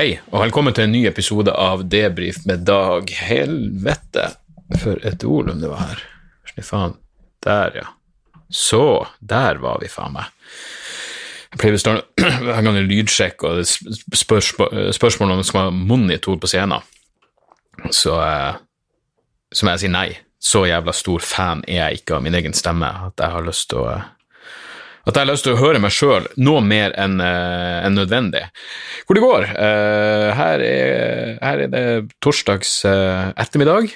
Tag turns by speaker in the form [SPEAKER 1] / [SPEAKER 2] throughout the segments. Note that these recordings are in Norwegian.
[SPEAKER 1] Hei, og velkommen til en ny episode av Debrif med Dag. Helvete, for et ord om det var her. Fy faen. Der, ja. Så, der var vi, faen meg. Jeg pleier å stå hver gang er lydsjekk og det er spørsmål, spørsmål om det skal være monitor på scenen, så, eh, så må jeg si nei. Så jævla stor fan er jeg ikke av min egen stemme at jeg har lyst til å at jeg har lyst til å høre meg sjøl noe mer enn uh, en nødvendig. Hvor det går? Uh, her, er, her, er, det torsdags uh, ettermiddag.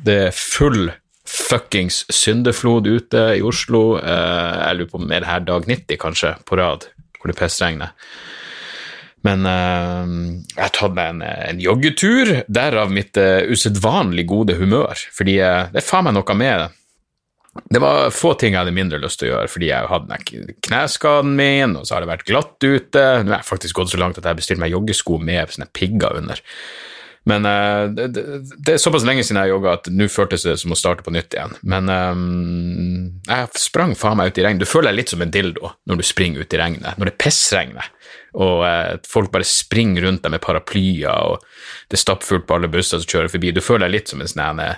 [SPEAKER 1] Det er full fuckings syndeflod ute i Oslo. jeg lurer på om det er her dag 90, kanskje, på rad, hvor det pissregner. Men jeg har tatt meg en, en joggetur, derav mitt uh, usedvanlig gode humør. Fordi det er faen meg noe med det var få ting jeg hadde mindre lyst til å gjøre, fordi jeg hadde kneskaden min, og så har det vært glatt ute. Nå har jeg faktisk gått så langt at jeg bestilte meg joggesko med sånne pigger under. Men uh, det, det, er såpass lenge siden jeg jogga at nå føltes det som å starte på nytt igjen. Men um, jeg sprang faen meg ut i regn. Du føler deg litt som en dildo når du springer ut i regnet, når det pissregner. Og uh, folk bare springer rundt deg med paraplyer, og det er stappfullt på alle busser som kjører forbi. Du føler deg litt som en sånn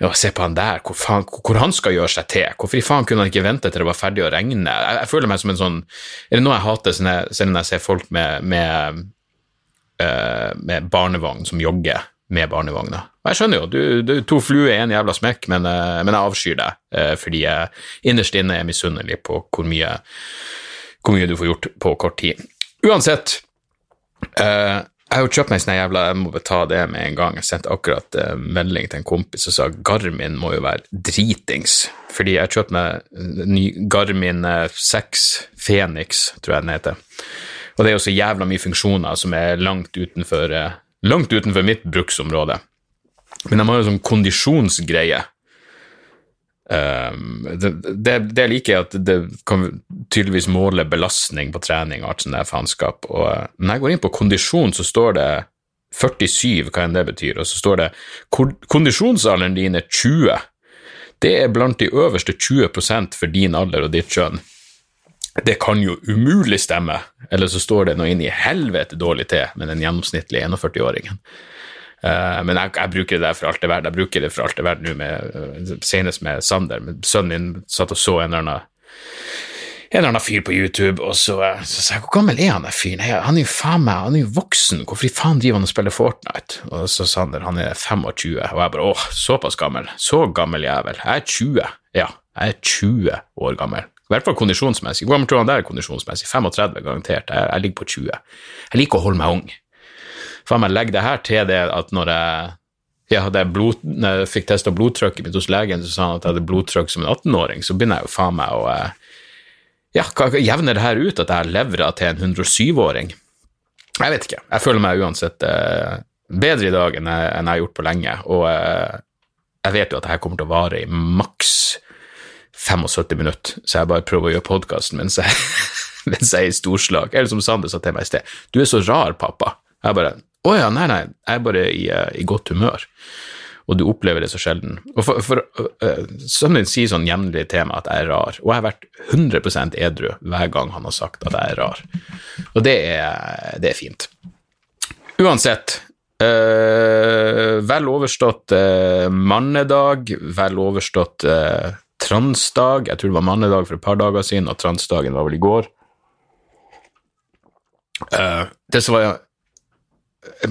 [SPEAKER 1] ja, se på han der, hvor, faen, hvor, han skal gjøre seg til. Hvorfor i faen kunne han ikke vente til det var ferdig å regne? Jeg, jeg føler meg som en sånn Er det noe jeg hater sånn når jeg ser folk med, med, uh, med barnevogn som jogger med barnevogna? Jeg skjønner jo, du, du to fluer i én jævla smekk, men, uh, men, jeg avskyr deg uh, fordi jeg innerst inne er misunnelig på hvor mye, hvor mye du får gjort på kort tid. Uansett uh, jeg har jo kjøpt meg sånn jævla Jeg må betale ta det med en gang. Jeg sendte akkurat uh, melding til en kompis og sa Garmin må jo være dritings. Fordi jeg har kjøpt meg ny Garmin 6 Phoenix, tror jeg den heter. Og det er jo så jævla mye funksjoner som er langt utenfor, uh, langt utenfor mitt bruksområde. Men de har jo sånn kondisjonsgreie Um, det, det, det liker jeg at det kan tydeligvis måle belastning på trening og alt sånt der faenskap. Og uh, når jeg går inn på kondisjon, så står det 47, hva enn det betyr, og så står det kondisjonsalderen din er 20. Det er blant de øverste 20% for din alder og ditt kjønn. Det kan jo umulig stemme, eller så står det noe inn i helvete dårlig til med den gjennomsnittlige 41-åringen. Uh, men jeg, jeg, bruker det der for alt det er verdt. Jeg bruker det for alt det er verdt nå, med, uh, senest med Sander. Sønnen min satt og så en eller annen en eller annen fyr på YouTube, og så, uh, så sa jeg hvor gammel er han der fyren? Han er jo faen meg, han er jo voksen, hvorfor i faen driver han og spiller Fortnite? Og så sa Sander han er 25, og jeg bare åh, såpass gammel, så gammel jeg Jeg er 20, ja, jeg er 20 år gammel. I hvert fall kondisjonsmessig. Hvor gammel tror han er kondisjonsmessig? 35, garantert. Jeg, jeg ligger på 20. Jeg liker å holde meg ung faen meg legge det her til det at når jeg, jeg, hadde blod, når jeg fikk testa blodtrykket mitt hos legen, så sa han at jeg hadde blodtrykk som en 18-åring, så begynner jeg jo faen meg å eh, ja, jevner det her ut at jeg har levra til en 107-åring? Jeg vet ikke. Jeg føler meg uansett eh, bedre i dag enn jeg, enn jeg, har gjort på lenge, og eh, jeg vet jo at det her kommer til å vare i maks 75 minutter, så jeg bare prøver å gjøre podkasten mens, mens, jeg er i storslag. Eller som Sander sa til meg i sted, du er så rar, pappa. Jeg bare å ja, nei, nei, jeg er bare i, uh, i, godt humør. Og du opplever det så sjelden. Og for, for uh, Sønnen din sier sånn jevnlig til meg at jeg er rar, og jeg har vært 100% edru hver gang han har sagt at jeg er rar. Og det er, det er fint. Uansett, uh, vel overstått mannedag, vel overstått transdag. Jeg tror det var mannedag for et par dager siden, og transdagen var vel i går. det som var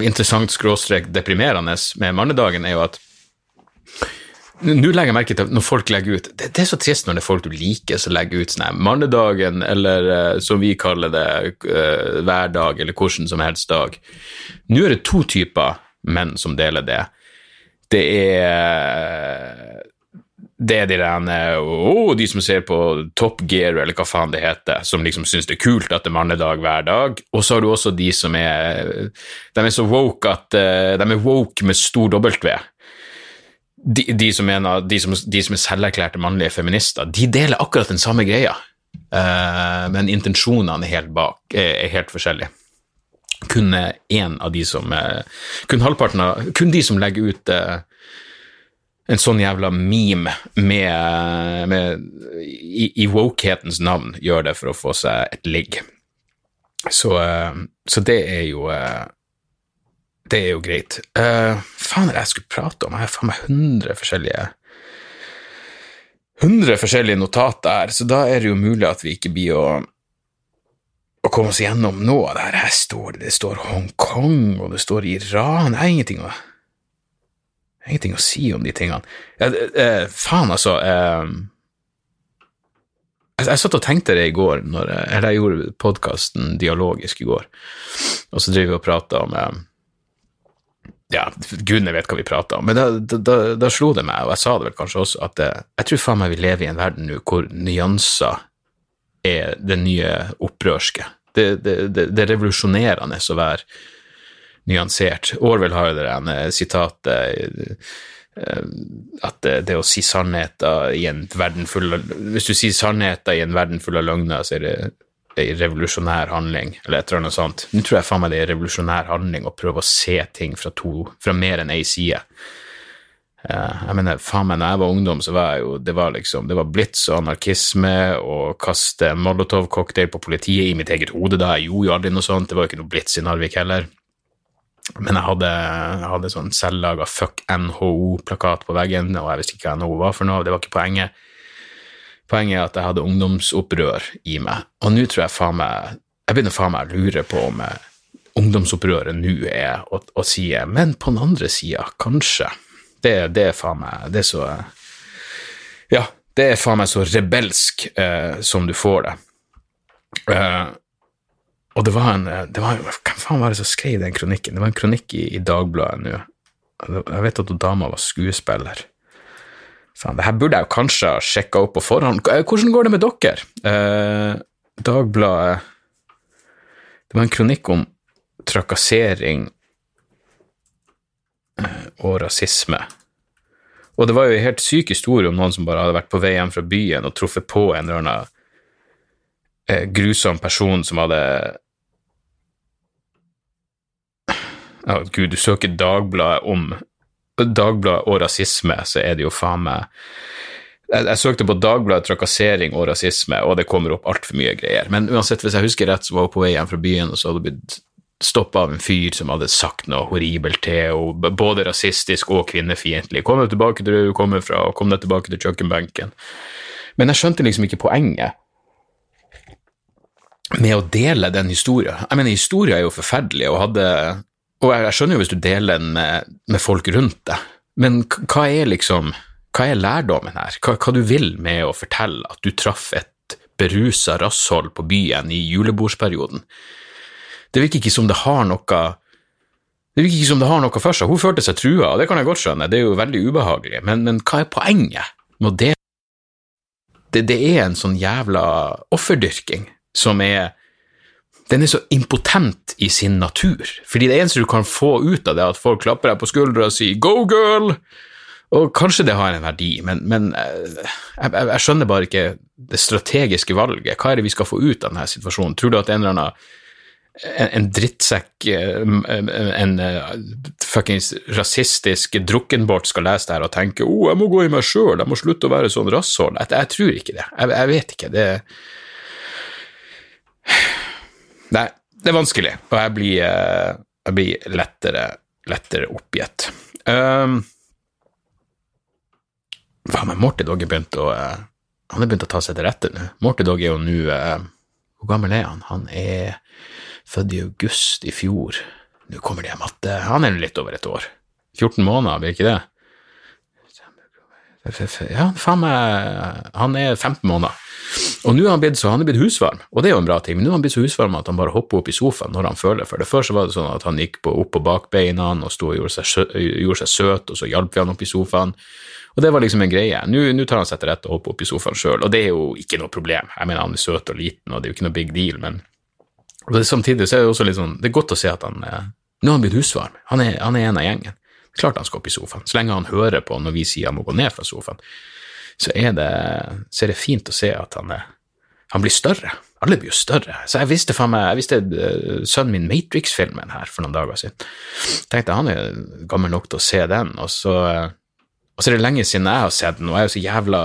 [SPEAKER 1] interessant skråstrek deprimerende med mannedagen, er jo at nå legger jeg merke til at når folk legger ut det, det, er så trist når det er folk du liker som legger ut sånn mannedagen, eller uh, som vi kaller det, uh, hver dag, eller hvordan som helst dag. Nå er det to typer menn som deler det. Det er det er de der, oh, de som ser på Top Gear, eller hva faen det heter, som liksom syns det er kult at det er mannedag hver dag. Og så har du også de som er De er så woke at uh, De er woke med stor W. De, de, som, mener, de, som, de som er selverklærte mannlige feminister, de deler akkurat den samme greia, uh, men intensjonene er helt, bak, er, helt forskjellige. Kun én av de som uh, Kun halvparten av Kun de som legger ut en sånn jævla meme med, med i, i wokehetens navn gjør det for å få seg et ligg. Så, eh, så det er jo eh, det er jo greit. Uh, faen er det jeg skulle prate om? Jeg har faen meg 100 forskjellige 100 forskjellige notater her, så da er det jo mulig at vi ikke blir å, å komme oss gjennom noe av det her. Her står det, det står Hongkong, og det står Iran. Det er ingenting å, ingenting å si om de tingene. Jeg, uh, faen, altså. Uh, jeg, jeg, satt og tenkte det i går, når, eller jeg gjorde podkasten dialogisk i går, og så driver vi og prater om eh, ja, gudene vet hva vi prater om, men da, da, da, slo det meg, og jeg sa det vel kanskje også, at eh, jeg tror faen meg vi lever i en verden nå hvor nyanser er det nye opprørske. Det, det, det, det er revolusjonerende å være nyansert. Orwell har jo det der sitatet Eh, at det, det, å si sannheter i en verden full av Hvis du sier sannheter i en verden full av løgner, så er det en revolusjonær handling, eller et eller annet sånt. Nå tror jeg faen meg det er en revolusjonær handling å prøve å se ting fra, to, fra mer enn én side. Jeg mener, faen meg, når jeg var ungdom, så var jeg jo Det var liksom, det var blitz og anarkisme og kaste molotov-cocktail på politiet i mitt eget hode da. Jeg gjorde jo aldri noe sånt, det var jo ikke noe blitz i Narvik heller. Men jeg hadde, jeg hadde sånn selvlaga fuck NHO-plakat på veggen, og jeg visste ikke hva NHO var for noe, det var ikke poenget. Poenget er at jeg hadde ungdomsopprør i meg, og nå tror jeg faen meg Jeg begynner faen meg å lure på om ungdomsopprøret nå er å, å si Men på den andre sida, kanskje. Det, det, er faen meg Det er så Ja, det er faen meg så rebelsk eh, som du får det. Eh, og det var en det var, Hvem faen var det som skrev den kronikken? Det var en kronikk i, i Dagbladet nå. Jeg vet at dama var skuespiller. Faen, det her burde jeg jo kanskje ha sjekka opp på forhånd. Hvordan går det med dere? Eh, Dagbladet Det var en kronikk om trakassering eh, og rasisme. Og det var jo en helt syk historie om noen som bare hadde vært på vei hjem fra byen og truffet på en eller annen eh, grusom person som hadde ja, Gud, du søker Dagbladet om Dagbladet og rasisme, så er det jo faen meg jeg, jeg, søkte på Dagbladet trakassering og rasisme, og det kommer opp altfor mye greier. Men uansett, hvis jeg husker rett, så var hun på vei hjem fra byen, og så hadde hun blitt stoppa av en fyr som hadde sagt noe horribelt til henne, både rasistisk og kvinnefiendtlig. Kom deg tilbake til der du kommer fra, og kom deg tilbake til kjøkkenbenken. Men jeg skjønte liksom ikke poenget med å dele den historien. Jeg mener, historien er jo forferdelig, og hadde og jeg, jeg, skjønner jo hvis du deler den med, med, folk rundt deg, men hva er liksom hva er lærdommen her? Hva, hva du vil med å fortelle at du traff et berusa rasshold på byen i julebordsperioden? Det virker ikke som det har noe det virker ikke som det har noe for seg. Hun følte seg trua, og det kan jeg godt skjønne, det er jo veldig ubehagelig, men, men hva er poenget med å det, det er en sånn jævla offerdyrking som er den er så impotent i sin natur. Fordi det eneste du kan få ut av det, er at folk klapper deg på skuldra og sier 'go, girl', og kanskje det har en verdi, men, men eh, jeg, jeg, jeg, skjønner bare ikke det strategiske valget. Hva er det vi skal få ut av denne situasjonen? Tror du at en eller annen en, en drittsekk, en, en fuckings rasistisk drukkenbort skal lese det her og tenke 'Å, oh, jeg må gå i meg sjøl, jeg må slutte å være sånn rasshold'? Jeg, jeg, tror ikke det. Jeg, jeg vet ikke. det Nei, det er vanskelig, og jeg blir, eh, jeg blir lettere, lettere oppgitt. Um, hva med Morty Dog er begynt å eh, Han er begynt å ta seg til rette nå. Morty Dog er jo nå uh, Hvor gammel er han? Han er født i august i fjor. Nå kommer det at Han er litt over et år. 14 måneder, blir ikke det? Ja, faen meg Han er 15 måneder. Og nå er han blitt så han er blitt husvarm, og det er jo en bra ting, men nå er han blitt så husvarm at han bare hopper opp i sofaen når han føler for det. Før så var det sånn at han gikk på, opp på bakbeina og sto og gjorde seg, gjorde seg, søt, og så hjalp vi han opp i sofaen. Og det var liksom en greie. Nå, nå tar han seg til rette og hopper opp i sofaen sjøl, og det er jo ikke noe problem. Jeg mener, han er søt og liten, og det er jo ikke noe big deal, men og det, samtidig så er det også litt sånn, det er godt å se at han eh, Nå har han blitt husvarm. Han er, han er en av gjengen. Klart han skal opp i sofaen. Så lenge han hører på når vi sier han må gå ned fra sofaen, så er det, så er det fint å se at han han blir større. Alle blir jo større. Så jeg visste faen meg, jeg visste uh, sønnen min Matrix-filmen her for noen dager siden. Tenkte han er gammel nok til å se den, og så, og så er det lenge siden jeg har sett den, og jeg er jo så jævla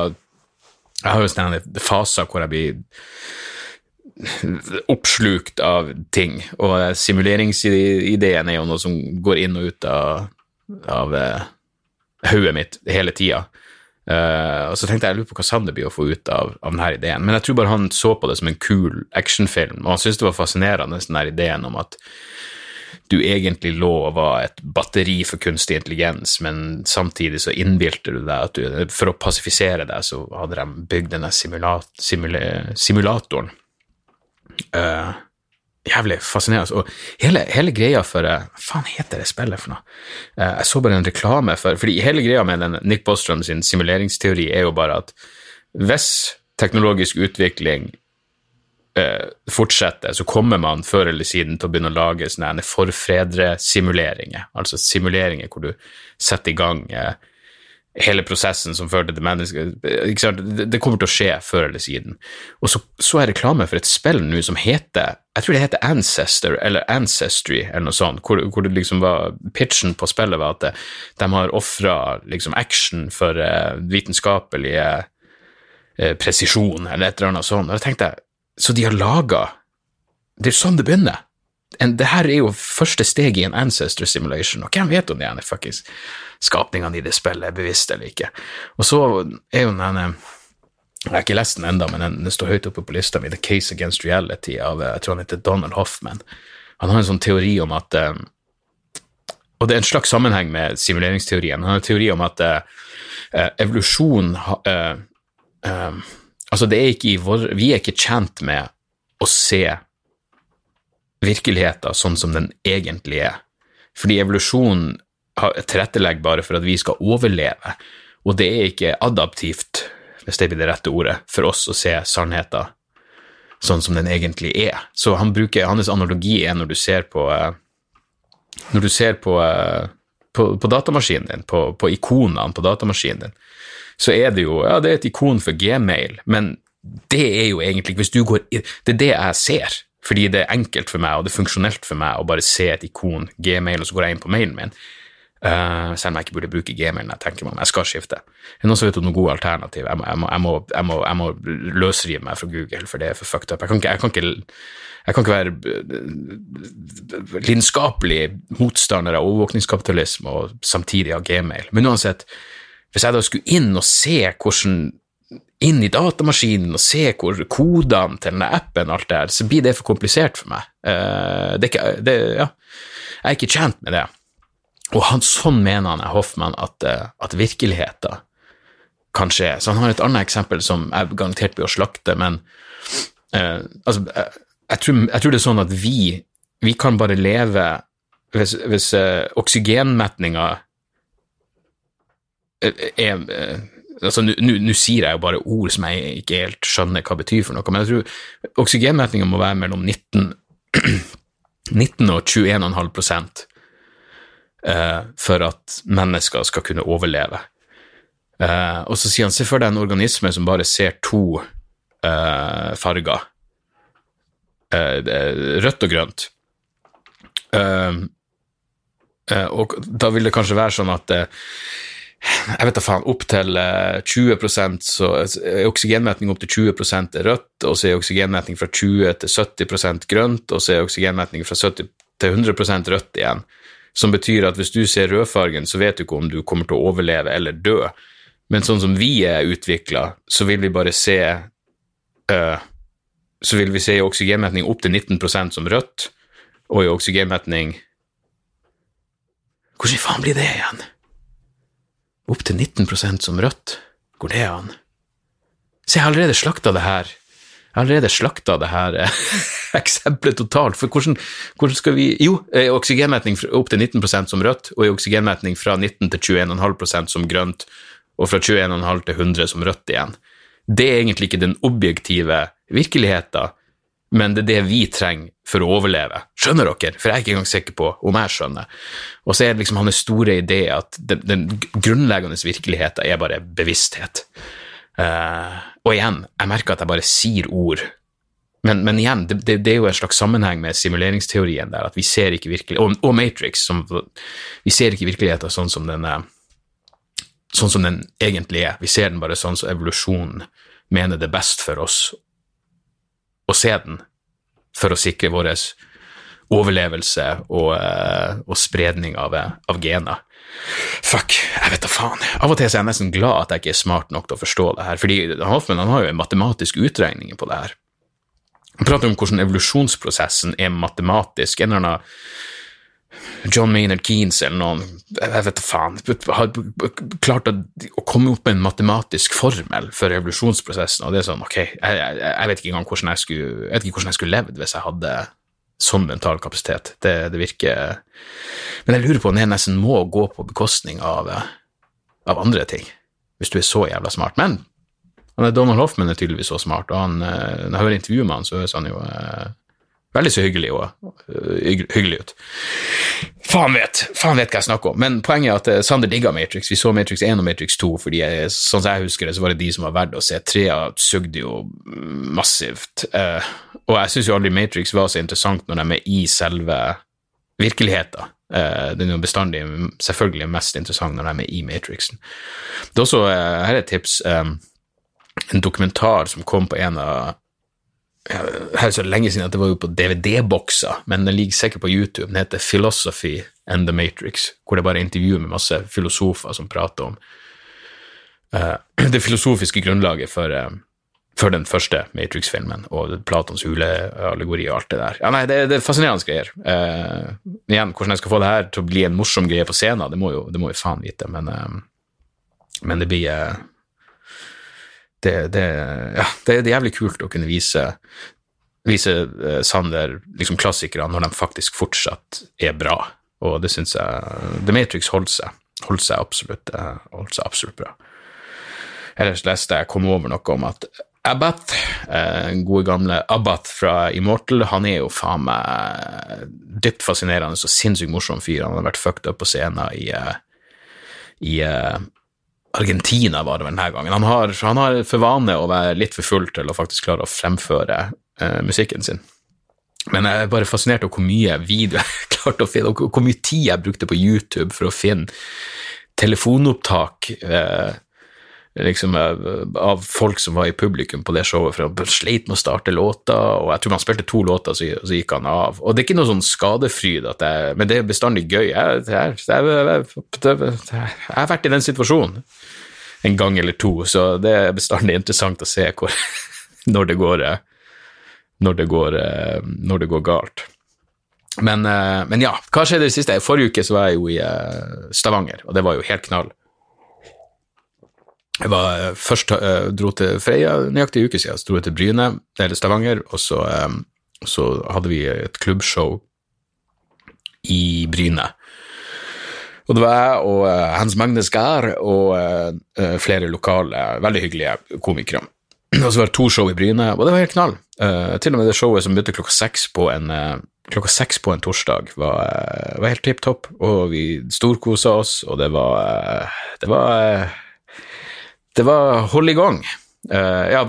[SPEAKER 1] Jeg har jo sånne faser hvor jeg blir oppslukt av ting. Og simuleringsideen er jo noe som går inn og ut av, av uh, hodet mitt hele tida. Uh, og så tenkte jeg jeg lurer på hva Sander blir å få ut av, av, denne ideen. Men jeg tror bare han så på det som en kul actionfilm, og han syntes det var fascinerende den der ideen om at du egentlig lå og var et batteri for kunstig intelligens, men samtidig så innbilte du deg at du For å pasifisere deg, så hadde de bygd denne simulat, simula, simulatoren Uh, jævlig fascinerende. Og hele, hele, greia for uh, Hva faen heter det spillet for noe? Uh, jeg så bare en reklame for fordi hele greia med den Nick Bostrom sin simuleringsteori er jo bare at hvis teknologisk utvikling fortsetter, så kommer man før eller siden til å begynne å lage sånne forfredre-simuleringer. Altså simuleringer hvor du setter i gang hele prosessen som førte til mennesket Det kommer til å skje før eller siden. Og så, så er reklame for et spill nå som heter Jeg tror det heter Ancestor eller Ancestry eller noe sånt, hvor, hvor det liksom var pitchen på spillet var at det, de har ofra liksom action for uh, vitenskapelig uh, presisjon eller et eller annet sånt. Og da tenkte jeg Så de har laga Det er sånn det begynner en, det her er jo første steg i en ancestor simulation, og hvem vet om de ene fuckings skapningene i det spillet er bevisst eller ikke. Og så er jo den Jeg har ikke lest den ennå, men den, den, står høyt oppe på lista mi, The Case Against Reality av jeg tror han heter Donald Hoffman. Han har en sånn teori om at Og det er en slags sammenheng med simuleringsteorien. Han har en teori om at uh, evolusjon uh, uh, Altså, det er ikke i vår Vi er ikke tjent med å se virkeligheten sånn som den egentlig er. Fordi evolusjonen tilrettelegger bare for at vi skal overleve, og det er ikke adaptivt, hvis det blir det rette ordet, for oss å se sannheten sånn som den egentlig er. Så han bruker, hans analogi er når du ser på eh, Når du ser på, eh, på, på datamaskinen din, på, på ikonene på datamaskinen din, så er det jo Ja, det er et ikon for gmail, men det er jo egentlig Hvis du går Det er det jeg ser fordi det er enkelt for meg, og det er funksjonelt for meg å bare se et ikon, Gmail, og så går jeg inn på mailen min. Uh, selv om jeg ikke burde bruke gmailen. jeg tenker meg om jeg skal skifte. Er noen som vet om noen gode alternativ. Jeg må, jeg, må, jeg, må, jeg, må, jeg løsrive meg fra Google, for det er for fucked up. Jeg kan ikke, kan ikke, kan ikke være eh, lidenskapelig motstander av overvåkningskapitalisme og samtidig ha Gmail. Men uansett, hvis jeg da skulle inn og se hvordan inn i datamaskinen og se hvor kodene til denne appen alt det her, så blir det for komplisert for meg. Uh, det ikke, det, ja. Jeg er ikke tjent med det. Og han, sånn mener han Hoffmann at, uh, at virkeligheten kan skje. Så han har et annet eksempel som jeg garantert blir å slakte, men eh, altså, jeg, jeg, tror, jeg, tror, det er sånn at vi, vi kan bare leve hvis, hvis oksygenmetninga er altså Nå sier jeg jo bare ord som jeg ikke helt skjønner hva betyr for noe, men jeg tror oksygenmetninga må være mellom 19, 19 og 21,5 uh, for at mennesker skal kunne overleve. Eh, og så sier han se for deg en organisme som bare ser to eh, farger, uh, rødt og grønt. og da vil det kanskje være sånn at jeg vet da faen, opp til 20 eh, så er oksygenmetning opp til 20 er rødt, og så er oksygenmetning fra 20 til 70 grønt, og så er oksygenmetning fra 70 til 100% rødt igjen. Som betyr at hvis du ser rødfargen, så vet du ikke om du kommer til å overleve eller dø. Men sånn som vi er utvikla, så vil vi bare se uh, Så vil vi se i oksygenmetning opp til 19% som rødt, og i oksygenmetning Hvordan faen blir det igjen? Opp til 19% som rødt. Går det an? Se, jeg har allerede slakta det her. Jeg har allerede slakta det her eh, eksempelet totalt. For hvordan, hvordan, skal vi Jo, eh, oksygenmetning opp til 19% som rødt, og oksygenmetning fra 19 til 21,5% som grønt, og fra 21,5 til 100 som rødt igjen. Det er egentlig ikke den objektive virkeligheten, men det er det vi trenger for å overleve. Skjønner dere? For jeg er ikke engang sikker på om jeg skjønner. Og så er det liksom hans store idé at den, den grunnleggende virkeligheten er bare bevissthet. Uh, og igjen, jeg merker at jeg bare sier ord. Men, men igjen, det, det, det, er jo en slags sammenheng med simuleringsteorien der, at vi ser ikke virkelig, og, og Matrix, som, vi ser ikke virkeligheten sånn som den er sånn som den egentlig er. Vi ser den bare sånn som evolusjonen mener det er best for oss å se den for å sikre vår overlevelse og, uh, og spredning av, av, gener. Fuck, jeg vet da faen. Av og til er jeg nesten glad at jeg ikke er smart nok til å forstå det her, fordi Hoffman han har jo en matematisk utregning på det her. Han prater om hvordan evolusjonsprosessen er matematisk. En eller annen John Maynard Keanes eller noen, jeg vet da faen, har klart å, komme opp med en matematisk formel for evolusjonsprosessen, og det er sånn, ok, jeg, jeg, jeg vet ikke engang hvordan jeg skulle, jeg skulle levd hvis jeg hadde sånn mental kapasitet. Det, det, virker Men jeg lurer på om det nesten må gå på bekostning av, av andre ting, hvis du er så jævla smart. Men Donald Hoffman er tydeligvis så smart, og han, eh, når jeg hører intervjuet med han, så høres han jo eh, veldig så hyggelig, og, uh, hyggelig ut. Faen vet, faen vet hva jeg snakker om. Men poenget er at uh, Sander digga Matrix. Vi så Matrix 1 og Matrix 2, fordi jeg, sånn som jeg husker det, så var det de som var verdt å se. Trea sugde jo massivt. Uh, og jeg syns jo aldri Matrix var så interessant når de er i selve virkeligheten. Den er jo bestandig selvfølgelig mest interessant når de er i Matrixen. Det er også, her er et tips, en dokumentar som kom på en av her er så lenge siden at det var jo på DVD-bokser, men den ligger sikkert på YouTube. Den heter Philosophy and the Matrix, hvor det bare er intervju med masse filosofer som prater om uh, det filosofiske grunnlaget for, uh, for den første Matrix-filmen og Platons huleallegori og alt det der. Ja, nei, det, det er fascinerende greier. Uh, igjen, hvordan jeg skal få det her til å bli en morsom greie på scenen, det må jo, det må jo faen vite, men, men det blir det, det, ja, det, er jævlig kult å kunne vise, vise uh, Sander liksom klassikerne når de faktisk fortsatt er bra, og det syns jeg The Matrix holdt seg, holdt seg, absolutt, uh, holdt seg absolutt bra. Ellers leste jeg kom over noe om at Abbath, uh, gode gamle Abbath fra Immortal, han er jo faen meg dypt fascinerende og sinnssykt morsom fyr. Han har vært fucked up på scenen i, i Argentina var det vel denne gangen. Han har, han har, for vane å være litt for full til å faktisk klare å fremføre uh, musikken sin. Men jeg er bare fascinert over hvor mye video jeg klarte å finne, og hvor mye tid jeg brukte på YouTube for å finne telefonopptak uh, liksom, av folk som var i publikum på det showet, for han sleit med å starte låta, og jeg tror han spilte to låter, så, så gikk han av. Og det er ikke noe sånn skadefryd, jeg, men det er bestandig gøy. Jeg, jeg, jeg, har vært i den situasjonen en gang eller to, så det er bestandig interessant å se hvor, når, det går, når, det går, når det går galt. Men, men, ja, hva skjedde i det siste? Forrige uke så var jeg jo i Stavanger, og det var jo helt knall. Jeg var eh, først uh, dro til Freia nøyaktig en uke siden, så dro jeg til Bryne, eller Stavanger, og så, um, så, hadde vi et klubbshow i Bryne. Og det var jeg og uh, Hans Magnus Gahr og flere lokale, veldig hyggelige komikere. Og så var det to show i Bryne, og det var helt knall. til og med det showet som begynte klokka seks på en klokka seks på en torsdag var, var helt tipp topp, og vi storkosa oss, og det var Det var det var hold i gang. Uh, ja,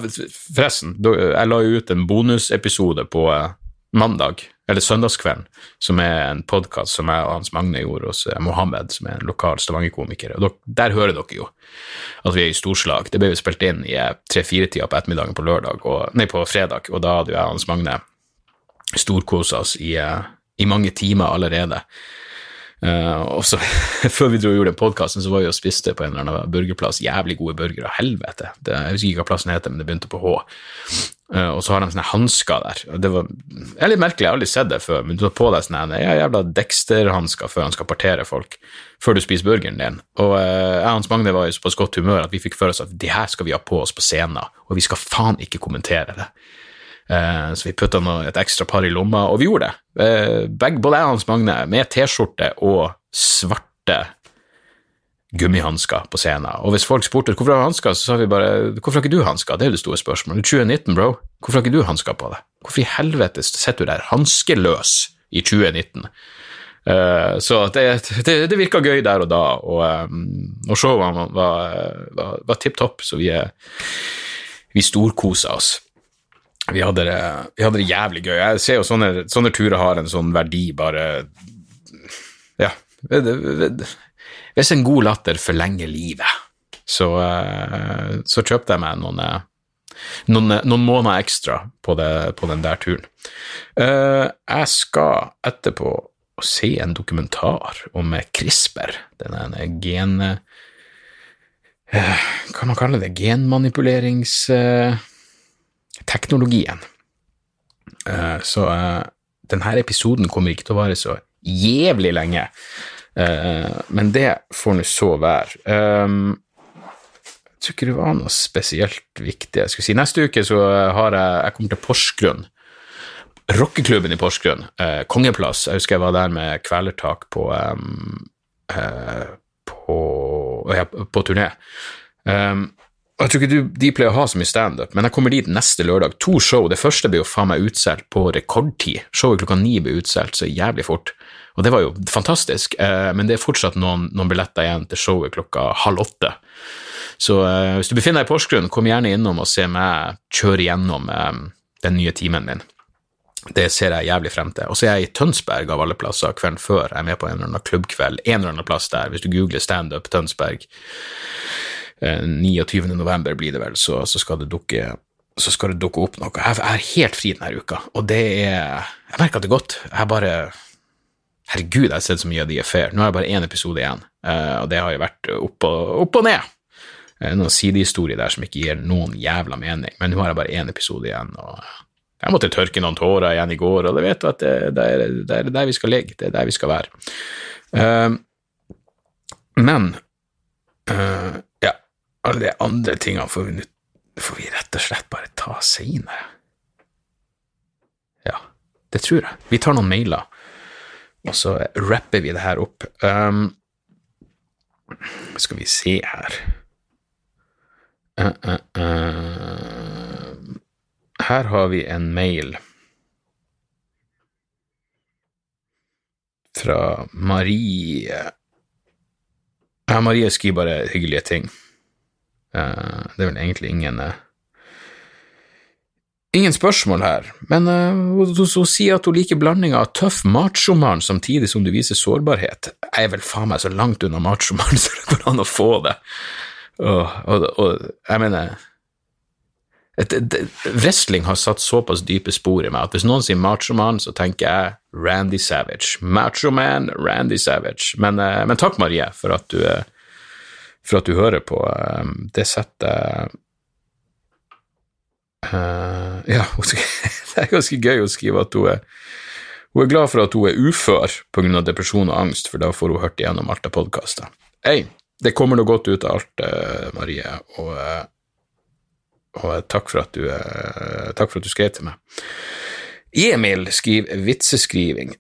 [SPEAKER 1] forresten, jeg la jo ut en bonusepisode på uh, mandag, eller søndagskvelden, som er en podkast som jeg og Hans Magne gjorde hos uh, Mohammed, som er en lokal Stavanger-komiker. Og Der hører dere jo at vi er i storslag. Det ble jo spilt inn i tre-fire-tida på ettermiddagen på lørdag, og, nei, på fredag, og da hadde jo jeg og Hans Magne storkosa oss i, i mange timer allerede. Uh, og så, Før vi dro og gjorde den podkasten, så var vi og spiste på en eller annen burgerplass. Jævlig gode burgere. Helvete. Det, jeg husker ikke hva plassen heter, men det begynte på H. Uh, og så har de sånne hansker der. Det var det er litt merkelig, jeg har aldri sett det før, men du tar på deg sånne ja, jævla Dexter-hansker før han skal partere folk, før du spiser burgeren din. Og uh, jeg og Hans Magne var i såpass godt humør at vi fikk for oss at det her skal vi ha på oss på scenen, og vi skal faen ikke kommentere det. Eh, så vi putta et ekstra par i lomma, og vi gjorde det. Eh, begge, både jeg og Hans Magne med T-skjorte og svarte gummihansker på scenen. Og hvis folk spurte hvorfor har hansker, så sa vi bare hvorfor har ikke du hansker? Det er jo det store spørsmålet. 2019, bro. Hvorfor har ikke du hansker på deg? Hvorfor i helvete sitter du der hanskeløs i 2019? Uh, eh, så det, det, det, virka gøy der og da, og, um, og showet var, var, var, var tipp topp, så vi, vi storkosa oss vi hadde, det, vi hadde det jævlig gøy. Jeg ser jo sånne, sånne turer har en sånn verdi, bare Ja. Hvis en god latter forlenger livet, så, så kjøpte jeg meg noen, noen, noen måneder ekstra på, det, på den der turen. Jeg skal etterpå se en dokumentar om CRISPR, denne gen... Hva kan man kalle det? Genmanipuleringsteknologien. Uh, så denne episoden kommer ikke til å vare så jævlig lenge. men det får nå så være. Jeg tror ikke det var noe spesielt viktig. Jeg skulle si. Neste uke så har jeg Jeg kommer til Porsgrunn. Rockeklubben i Porsgrunn. Eh, Kongeplass. Jeg husker jeg var der med Kvelertak på um, eh, på, ja, på turné. Um, jeg tror ikke du, de pleier å ha så mye standup, men jeg kommer dit neste lørdag. To show. Det første blir jo faen meg utsolgt på rekordtid. Showet klokka ni blir utsolgt så jævlig fort. Og det var jo fantastisk, eh, men det er fortsatt noen, noen billetter igjen til showet klokka halv åtte. Så eh, hvis du befinner deg i Porsgrunn, kom gjerne innom og se meg kjøre gjennom eh, den nye timen min. Det ser jeg jævlig frem til. Og så er jeg i Tønsberg av alle plasser kvelden før. Jeg er med på en eller annen klubbkveld en eller annen plass der. Hvis du googler standup Tønsberg, uh, 29. november blir det vel, så, så, skal det dukke så skal det dukke opp noe. Jeg er helt fri denne uka, og det er Jeg merker det godt. Jeg bare Herregud, jeg har sett så mye av de Affair. Nå har jeg bare én episode igjen, og det har jo vært opp og, opp og ned. Eh, noen sidehistorier der som ikke gir noen jævla mening, men nå har jeg bare én episode igjen, og jeg måtte tørke noen tårer igjen i går, og det vet du at det, det, er, det, er, der vi skal ligge, det er der vi skal være. Uh, men uh, alle de andre tingene får vi, får vi rett og slett bare ta seinere. Ja, det tror jeg. Vi tar noen mailer, og så rapper vi det her opp. Um, skal vi se her Uh, uh, uh. Her har vi en mail fra Marie Ja, Marie skriver bare hyggelige ting. Det er vel egentlig ingen Ingen spørsmål her, men hun, hun, sier at hun liker blandinga av tøff machomann samtidig som du viser sårbarhet. Jeg er vel faen meg så langt unna machomann som det går an å få det. Og, og, og jeg mener et, et, Wrestling har satt såpass dype spor i meg at hvis noen sier machomann, så tenker jeg Randy Savage. Machoman, Randy Savage. Men, eh, men, takk, Marie, for at du, eh, for at du hører på. Eh, det setter uh, Ja, det er ganske gøy å skrive at hun er, hun er glad for at hun er ufør pga. depresjon og angst, for da får hun hørt igjennom alt av podkaster. Hey, det kommer noe godt ut av alt, uh, Marie, og, og takk, for at du, takk for at du skrev til meg. Emil skriver vitseskriving.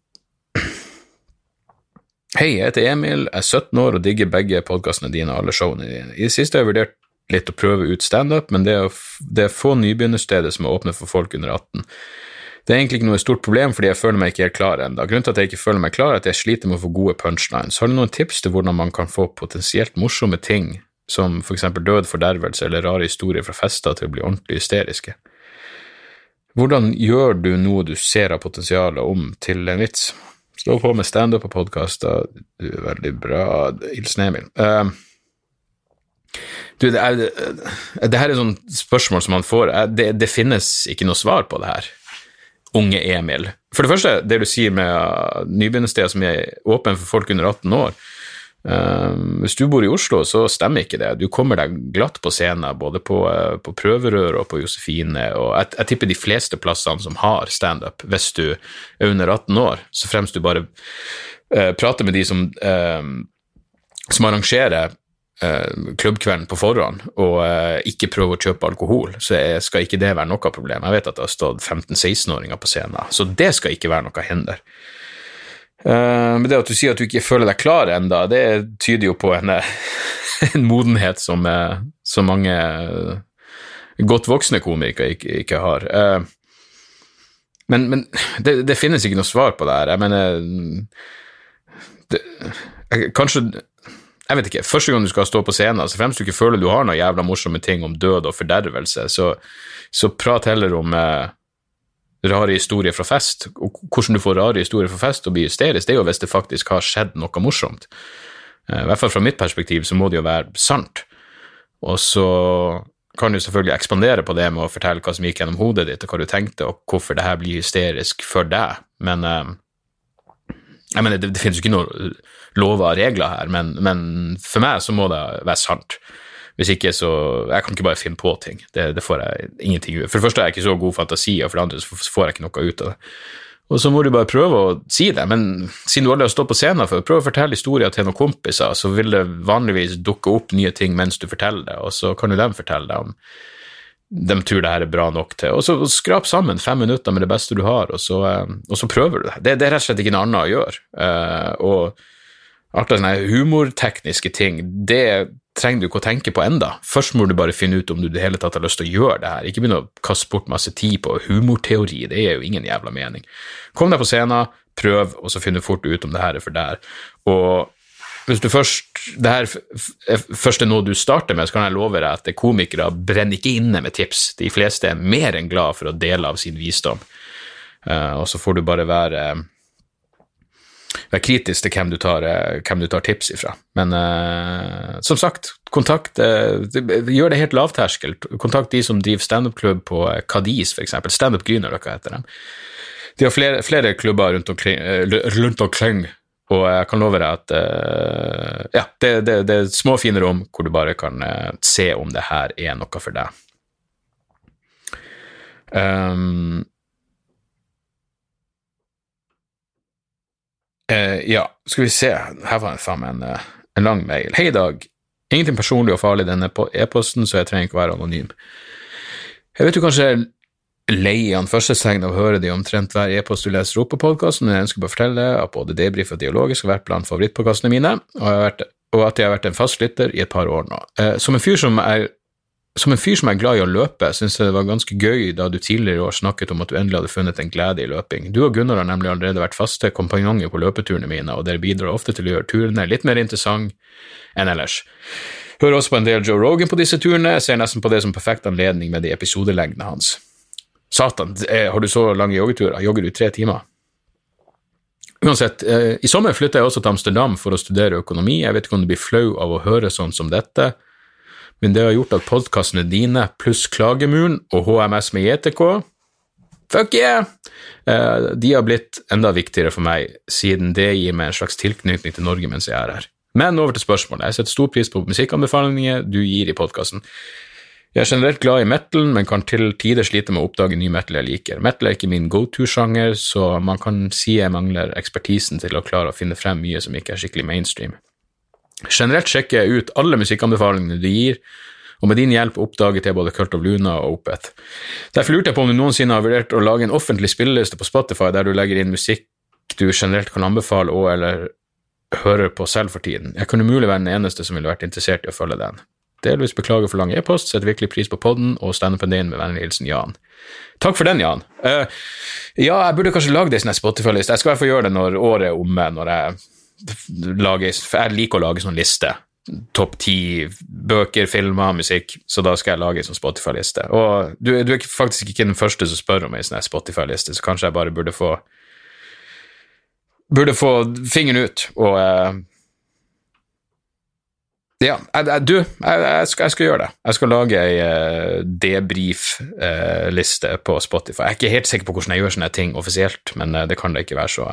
[SPEAKER 1] Hei, jeg heter Emil, jeg er 17 år og digger begge podkastene dine og alle showene dine. I det siste har jeg vurdert litt å prøve ut standup, men det er, det er få nybegynnersteder som er åpne for folk under 18. Det er egentlig ikke noe stort problem, fordi jeg føler meg ikke helt klar ennå. Grunnen til at jeg ikke føler meg klar, er at jeg sliter med å få gode punchlines. Har du noen tips til hvordan man kan få potensielt morsomme ting, som for eksempel død, fordervelse eller rare historier fra fester, til å bli ordentlig hysteriske? Hvordan gjør du noe du ser av potensialet om til en vits? Stå på med standup og podkaster, du er veldig bra, hilsen Emil. Uh, du, det, er, det, her er sånn spørsmål som man får. Det, det finnes ikke noe svar på det her unge Emil. For det første, det du sier med nybegynnersteder som er åpen for folk under 18 år. Uh, hvis du bor i Oslo, så stemmer ikke det. Du kommer deg glatt på scenen, både på, uh, på Prøverør og på Josefine, og jeg, jeg, tipper de fleste plassene som har standup, hvis du er under 18 år, så fremst du bare uh, prater med de som, uh, som arrangerer eh, klubbkvelden på forhånd og eh, ikke prøve å kjøpe alkohol, så skal ikke det være noe problem. Jeg vet at det har stått 15-16-åringer på scenen, så det skal ikke være noe hinder. Uh, men det at du sier at du ikke føler deg klar ennå, det tyder jo på en, en modenhet som, så mange godt voksne komikere ikke, ikke har. men, men det, det, finnes ikke noe svar på det her. Jeg mener det, Kanskje jeg vet ikke, Første gang du skal stå på scenen, så fremst du ikke føler du har noen jævla morsomme ting om død og fordervelse, så, så prat heller om eh, rare historier fra fest. Og hvordan du får rare historier fra fest og blir hysterisk, det er jo hvis det faktisk har skjedd noe morsomt. Eh, I hvert fall fra mitt perspektiv så må det jo være sant. Og så kan du selvfølgelig ekspandere på det med å fortelle hva som gikk gjennom hodet ditt, og hva du tenkte, og hvorfor det her blir hysterisk for deg, men uh, jeg mener, det, det finnes jo ikke noen lover og regler her, men, men, for meg så må det være sant. Hvis ikke, så Jeg kan ikke bare finne på ting. Det, det får jeg ingenting ut For det første er jeg ikke så god fantasi, og for det andre så får jeg ikke noe ut av det. Og så må du bare prøve å si det, men siden du aldri har stått på scenen før, prøv å fortelle historier til noen kompiser, så vil det vanligvis dukke opp nye ting mens du forteller det, og så kan jo dem fortelle deg om de tror det her er bra nok til. Og så skrap sammen fem minutter med det beste du har, og så, eh, og så prøver du det. det. det. er rett og slett ikke noe annet å gjøre. Uh, og alt av sånne humortekniske ting, det trenger du ikke å tenke på enda. Først må du bare finne ut om du i det hele tatt har lyst til å gjøre det her. Ikke begynne å kaste bort masse tid på humorteori, det er jo ingen jævla mening. Kom deg på scenen, prøv, og så finner du fort ut om det her er for deg. Og hvis du først det her først noe du starter med, så kan jeg love deg at komikere brenner ikke inne med tips. De fleste er mer enn glad for å dele av sin visdom. Uh, og så får du bare være være kritisk til hvem du tar, eh, hvem du tar tips ifra. Men uh, som sagt, kontakt uh, Gjør det helt lavterskel. Kontakt de som driver standup-klubb på Cadiz, f.eks. Standup Grüner, hva heter dem. De har flere, flere klubber rundt omkring, rundt omkring, og jeg kan love deg at uh, ja, det, det, det, er små, fine rom hvor du bare kan se om det her er noe for deg. Um, Uh, ja, skal vi se, her var det faen meg en, eh, en, lang mail. Hei, Dag. Ingenting personlig og farlig i denne e-posten, så jeg trenger ikke være anonym. Jeg vet du kanskje er lei av førstestegn av å høre de omtrent hver e-post du leser opp på podkasten, men jeg ønsker bare å fortelle at både debrief og dialogisk har vært blant favorittpodkastene mine, og, vært, og, at jeg har vært en fast lytter i et par år nå. Eh, som en fyr som er som en fyr som er glad i å løpe, syns jeg det var ganske gøy da du tidligere i år snakket om at du endelig hadde funnet en glede i løping. Du og Gunnar har nemlig allerede vært faste kompanjonger på løpeturene mine, og dere bidrar ofte til å gjøre turene litt mer interessant enn ellers. Hører også på en del Joe Rogan på disse turene, ser nesten på det som perfekt anledning med de episodelengdene hans. Satan, har du så lange joggeturer? Jogger du tre timer? Uansett, eh, i sommer flytta jeg også til Amsterdam for å studere økonomi. Jeg vet ikke om du blir flau av å høre sånn som dette men det har gjort at podkastene dine pluss Klagemuren og HMS med JTK Fuck yeah! Eh, de har blitt enda viktigere for meg, siden det gir meg en slags tilknytning til Norge mens jeg er her. Men over til spørsmålet. Jeg setter stor pris på musikkanbefalinger du gir i podkasten. Jeg er generelt glad i metal, men kan til tider slite med å oppdage ny metal jeg liker. Metal er ikke min go to-sjanger, så man kan si jeg mangler ekspertisen til å klare å finne frem mye som ikke er skikkelig mainstream. Generelt sjekker jeg ut alle musikkanbefalingene du gir, og med din hjelp oppdaget jeg både Cult of Luna og Opeth. Derfor lurte jeg på om du noensinne har vurdert å lage en offentlig spilleliste på Spotify der du legger inn musikk du generelt kan anbefale og eller hører på selv for tiden. Jeg kunne mulig være den eneste som ville vært interessert i å følge den. Delvis beklager for lang e-post, setter virkelig pris på podden og standupen din med vennlig hilsen Jan. Takk for den, Jan. Uh, ja, jeg burde kanskje lage ei sånn Spotify-liste. Jeg skal i hvert fall gjøre det når året er omme, når jeg lage, jeg liker å lage sånn liste. Topp ti bøker, filmer, musikk. Så da skal jeg lage en sånn Spotify-liste. Og du, du, er faktisk ikke den første som spør om ei sånn Spotify-liste, så kanskje jeg bare burde få Burde få fingeren ut og uh, ja, du, jeg, jeg, skal, jeg, skal, gjøre det. Jeg skal lage ei uh, debrief-liste uh, på Spotify. Jeg er ikke helt sikker på hvordan jeg gjør sånne ting offisielt, men uh, det kan da ikke være så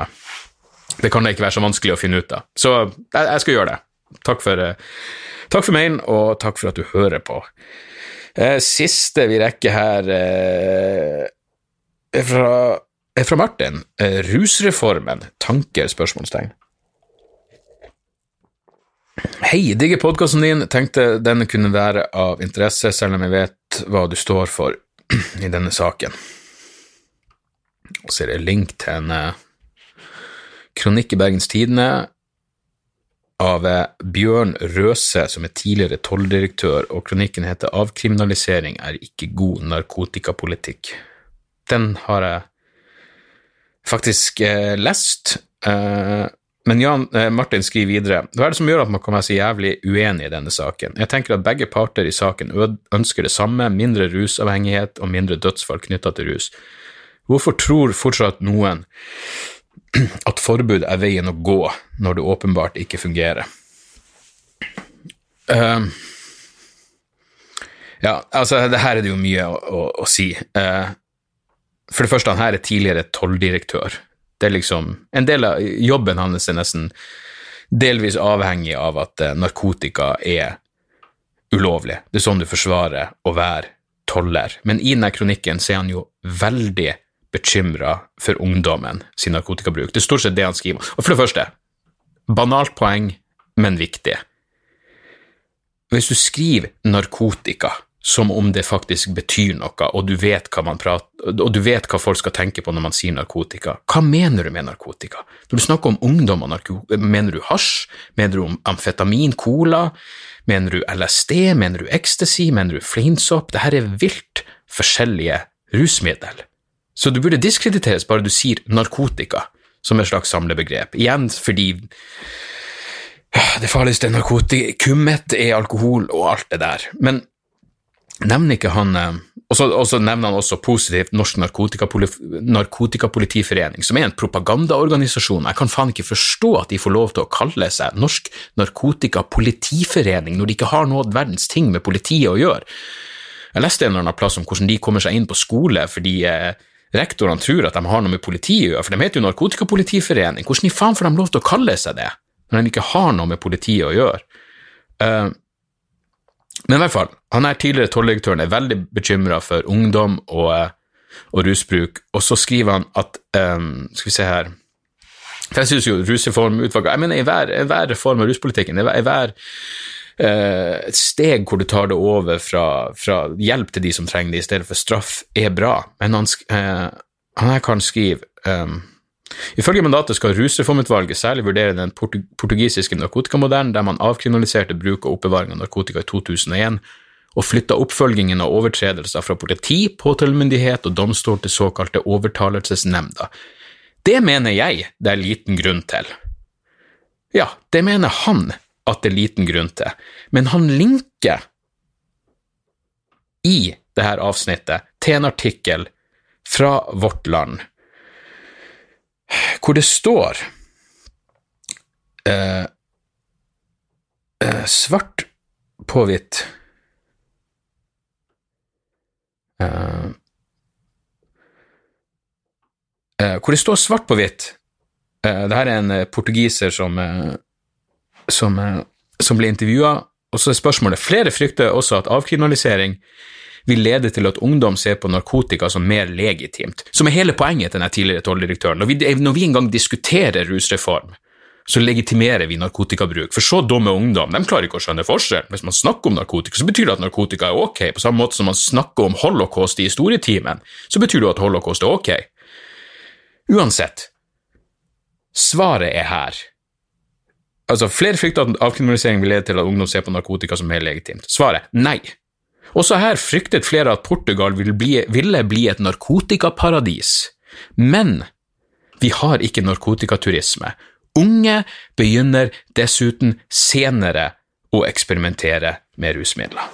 [SPEAKER 1] det kan da ikke være så vanskelig å finne ut av. Så jeg, jeg skal gjøre det. Takk for, uh, takk for mailen, og takk for at du hører på. Uh, siste vi rekker her uh, er, fra, er fra Martin. rusreformen. Tanker? spørsmålstegn. Hei, digger podkasten din. Tenkte den kunne være av interesse, selv om jeg vet hva du står for i denne saken. Og så er det link til en kronikk i Bergens Tidende av Bjørn Røse, som er tidligere tolldirektør, og kronikken heter 'Avkriminalisering er ikke god narkotikapolitikk'. Den har jeg faktisk eh, lest, eh, men Jan eh, Martin skriver videre hva er det som gjør at man kan være så jævlig uenig i denne saken? Jeg tenker at begge parter i saken ønsker det samme, mindre rusavhengighet og mindre dødsfall knytta til rus. Hvorfor tror fortsatt noen at forbud er veien å gå når det åpenbart ikke fungerer. Uh, Ja, altså, det her er det jo mye å, å, å si. Uh, for det første, han her er tidligere tolldirektør. Det er liksom En del av jobben hans er nesten delvis avhengig av at eh, narkotika er ulovlig. Det er sånn du forsvarer å være toller. Men i denne kronikken så er han jo veldig bekymra for ungdommen sin narkotikabruk. Det er stort sett det han skriver. Og for det første, banalt poeng, men viktig. Hvis du skriver narkotika som om det faktisk betyr noe, og du, vet hva man prater, og du vet hva folk skal tenke på når man sier narkotika. Hva mener du med narkotika? Når du snakker om ungdom og narkotika, mener du hasj? Mener du om amfetamin, cola? Mener du LSD? Mener du ecstasy? Mener du fleinsopp? Dette er vilt forskjellige rusmiddel. Så du burde diskrediteres bare du sier narkotika som et slags samlebegrep. Igjen fordi det farligste narkotikummet er alkohol og alt det der. Men nevner ikke han eh, og så nevner han også positivt Norsk Narkotikapolitiforening, som er en propagandaorganisasjon. Jeg kan faen ikke forstå at de får lov til å kalle seg Norsk Narkotikapolitiforening når de ikke har noe verdens ting med politiet å gjøre. Jeg leste en eller annen plass om hvordan de kommer seg inn på skole fordi eh, rektorene tror at de har noe med politiet å gjøre, for de heter jo Narkotikapolitiforening. Hvordan i faen får de lov til å kalle seg det, når de ikke har noe med politiet å gjøre? Uh, men i hvert fall, han er tidligere tolldirektøren er veldig bekymra for ungdom og, eh, og, rusbruk, og så skriver han at um, Skal vi se her For jeg synes jo rusreformutvalget Jeg mener, i hver, hver reform av ruspolitikken, i hver uh, et steg hvor du tar det over fra, fra, hjelp til de som trenger det, i stedet for straff, er bra, men han, uh, han her kan skrive um, Ifølge mandatet skal Rusreformutvalget særlig vurdere den portugisiske narkotikamodellen, der man avkriminaliserte bruk og oppbevaring av narkotika i 2001, og flytta oppfølgingen av overtredelser fra politi, påtalemyndighet og domstol til såkalte overtalelsesnemnda. Det mener jeg det er liten grunn til. Ja, det mener han at det er liten grunn til, men han linker i dette avsnittet til en artikkel fra Vårt Land hvor det står eh, eh, svart på hvitt eh, eh Hvor det står svart på hvitt eh, Dette er en portugiser som, som, som ble intervjua, og så er spørsmålet Flere frykter også at avkriminalisering vil lede til at ungdom ser på narkotika som mer legitimt, som er hele poenget til den tidligere tolldirektøren. Når når vi engang diskuterer rusreform, så legitimerer vi narkotikabruk. For så dumme ungdom de klarer ikke å skjønne forskjell. Hvis man snakker om narkotika, så betyr det at narkotika er ok. På samme måte som man snakker om holocaust i historietimen, så betyr det at holocaust er ok. Uansett, svaret er her. Altså, Flere frykter at avkriminalisering vil lede til at ungdom ser på narkotika som mer legitimt. Svaret nei. Også her fryktet flere at Portugal ville bli, ville bli et narkotikaparadis. Men vi har ikke narkotikaturisme. Unge begynner dessuten senere å eksperimentere med rusmidler.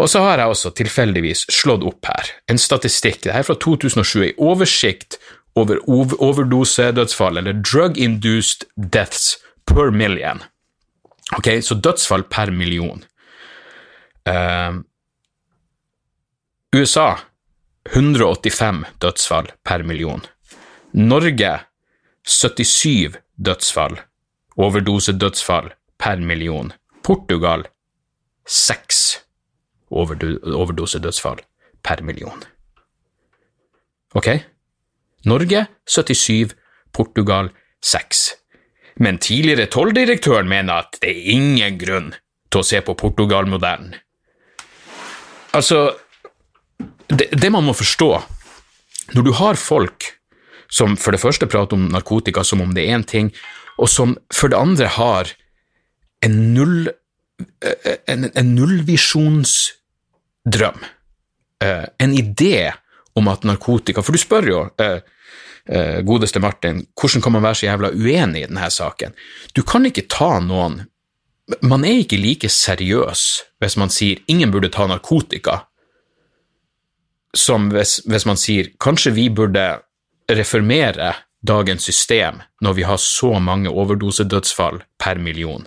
[SPEAKER 1] Og så har jeg også tilfeldigvis slått opp her en statistikk, det er fra 2007, en oversikt over overdosedødsfall, eller drug-induced deaths per million. Ok, så dødsfall per million. Uh, USA 185 dødsfall per million. Norge 77 dødsfall, overdosedødsfall per million. Portugal 6 overdosedødsfall per million. Ok? Norge 77, Portugal 6. Men tidligere tolldirektøren mener at det er ingen grunn til å se på Portugal-modellen. Altså, det, det, man må forstå Når du har folk som for det første prater om narkotika som om det er én ting, og som for det andre har en, null, en, en nullvisjonsdrøm, eh, en idé om at narkotika For du spør jo eh, eh, godeste Martin, hvordan kan man være så jævla uenig i denne saken? Du kan ikke ta noen Man er ikke like seriøs hvis man sier ingen burde ta narkotika, som hvis, hvis, man sier kanskje vi burde reformere dagens system når vi har så mange overdosedødsfall per million.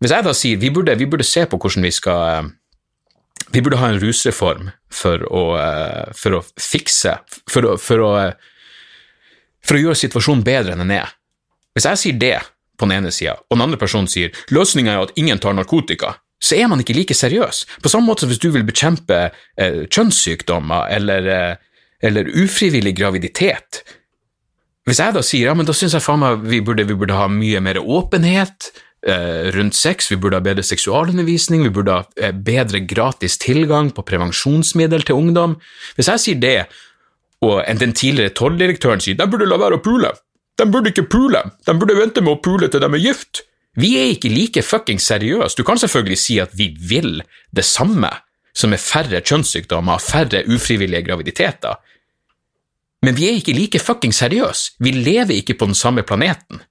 [SPEAKER 1] Hvis jeg da sier vi burde, vi burde se på hvordan vi skal vi burde ha en rusreform for å, eh, for å fikse for å, for, å, for å gjøre situasjonen bedre enn den er. Hvis jeg sier det på den ene sida, og den andre personen sier løsninga er at ingen tar narkotika, så er man ikke like seriøs. På samme måte som hvis du vil bekjempe eh, kjønnssykdommer eller, eh, eller, ufrivillig graviditet. Hvis jeg da sier ja, men da syns jeg faen meg vi burde, vi burde ha mye mer åpenhet eh, rundt sex, vi burde ha bedre seksualundervisning, vi burde ha eh, bedre gratis tilgang på prevensjonsmiddel til ungdom. Hvis jeg sier det, og den tidligere tolldirektøren sier de burde la være å pule, de burde ikke pule, de burde vente med å pule til de er gift. Vi er ikke like fuckings seriøse. Du kan selvfølgelig si at vi vil det samme, som er færre kjønnssykdommer, færre ufrivillige graviditeter, men vi er ikke like fuckings seriøse. Vi lever ikke på den samme planeten.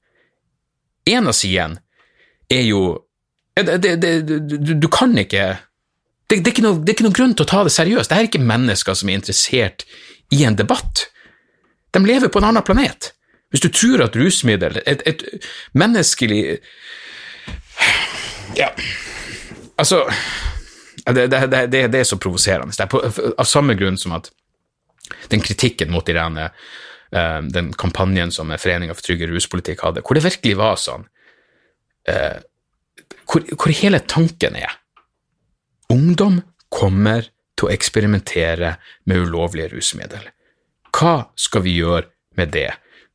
[SPEAKER 1] En av sidene er jo det, det, det, du, du, kan ikke det, er ikke noe, det er ikke noe grunn til å ta det seriøst. Dette er ikke mennesker som er interessert i en debatt. De lever på en annen planet. Hvis du tror at rusmiddel Et, et menneskelig Ja, altså Det, det, det, det er så provoserende. Av samme grunn som at den kritikken mot Irene, uh, den kampanjen som Foreninga for trygge ruspolitikk hadde, hvor det virkelig var sånn uh, hvor, hvor hele tanken er Ungdom kommer til å eksperimentere med ulovlige rusmidler. Hva skal vi gjøre med det?